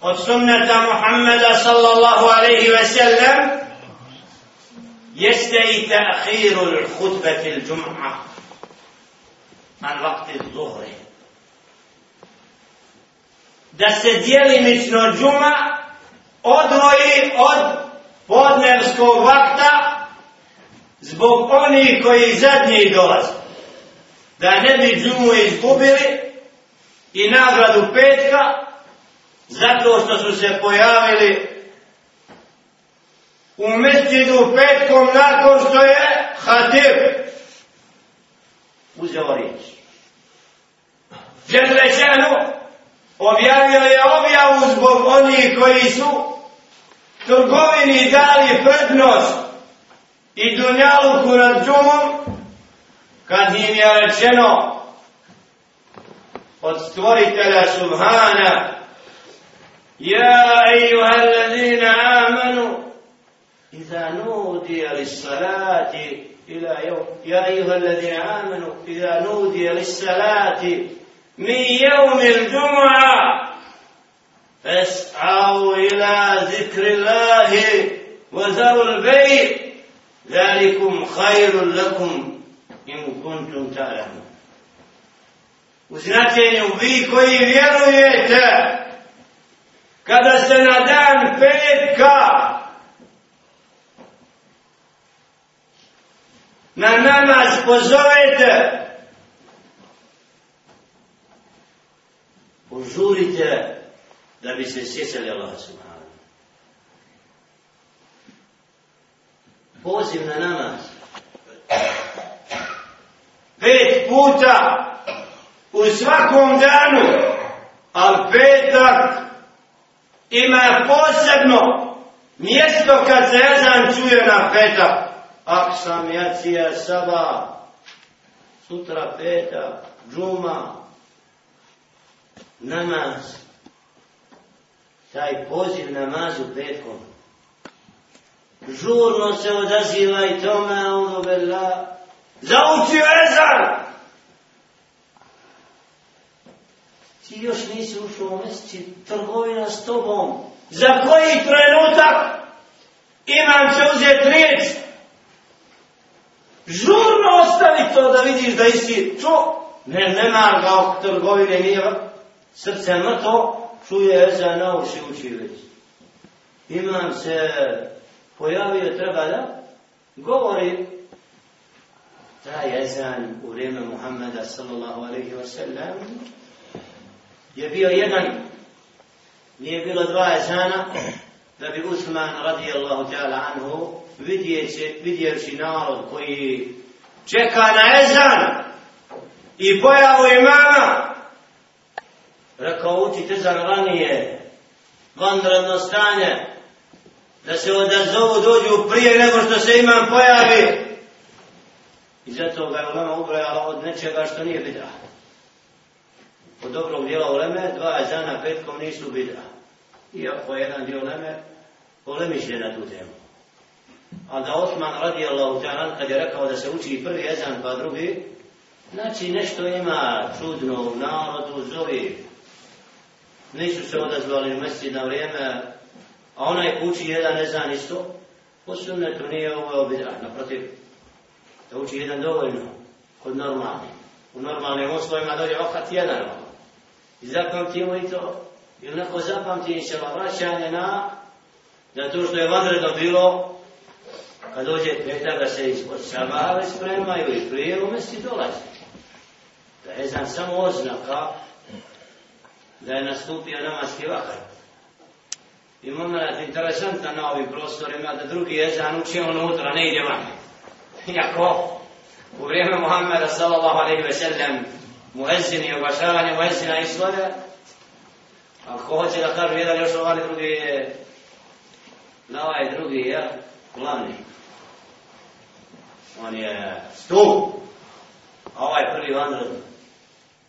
od sunneta Muhammeda sallallahu alaihi ve sellem jeste i ta'khiru l'hutbeti l'đum'a an vakti l'zuhri. Da se dijelimično džuma odvoji od podnevskog vakta zbog onih koji zadnji dolaze. Da ne bi džumu izgubili i nagradu petka zato što su se pojavili u mesjidu petkom nakon što je Hatib uzeo riječ. Želešanu objavio je objavu zbog onih koji su trgovini dali prednost i dunjaluku nad džumom kad im je rečeno od stvoritelja Subhana Ja ejuha allazina amanu إذا نودي للصلاة إلى يوم يا أيها الذين آمنوا إذا نودي للصلاة من يوم الجمعة فاسعوا إلى ذكر الله وذروا البيع ذلكم خير لكم إن كنتم تعلمون. značenju vi koji vjerujete kada se na dan petka na namaz pozovete požurite da bi se sjećali Allah subhanahu. Poziv na namaz. Pet puta u svakom danu al petak ima posebno mjesto kad se ezan čuje na petak Aksam, Jacija, Saba, sutra peta, džuma, namaz, taj poziv namazu petkom. Žurno se odaziva i tome, ono bela, zaučio ezan! Ti još nisi ušao u mjeseci, trgovina s tobom. Za koji trenutak imam će uzeti riječ? Žurno ostavi to da vidiš da isi čo? Ne, ne marga ok, trgovine, nije srce mrtvo, čuje za na uši uči već. Imam se pojavio, treba da govori taj jezan u vrijeme Muhammeda sallallahu alaihi wa sallam je bio jedan nije bilo dva ezana, da bi Usman radijallahu ta'ala anhu vidjeći narod koji čeka na ezan i pojavu imama rekao učite za ranije vanredno stanje da se odazovu dođu prije nego što se imam pojavi. I zato ga je ulema ubrojala od nečega što nije bidra od dobrog dijela uleme dva ezana petkom nisu bidra iako jedan dio uleme polemiše na tu temu. A da Osman radijallahu ta'ala kad je rekao da se uči prvi ezan pa drugi, znači nešto ima čudno u narodu, zovi, nisu se odazvali u mjeseci na vrijeme, a onaj uči jedan ezan isto, po sunnetu nije ovo obidra, naprotiv, da uči jedan dovoljno, kod normalni. U normalnim uslovima dođe vakat jedan, i zapamtimo i to, ili neko zapamti i se vraćanje na, da to što je vanredno bilo, kad dođe petak da se ispod sabave spremaju i prije umesti dolazi. Da je znam samo oznaka da je nastupio namaski vakar. I moment interesantan na ovim prostorima da drugi jezan uči unutra, ne ide van. Iako u vrijeme Muhammeda sallallahu alaihi ve sellem muezzini i oglašavanje muezzina i slove, ako hoće da kažu jedan još ovaj drugi je na ovaj drugi je glavni. On je stup, a ovaj prvi vanredni.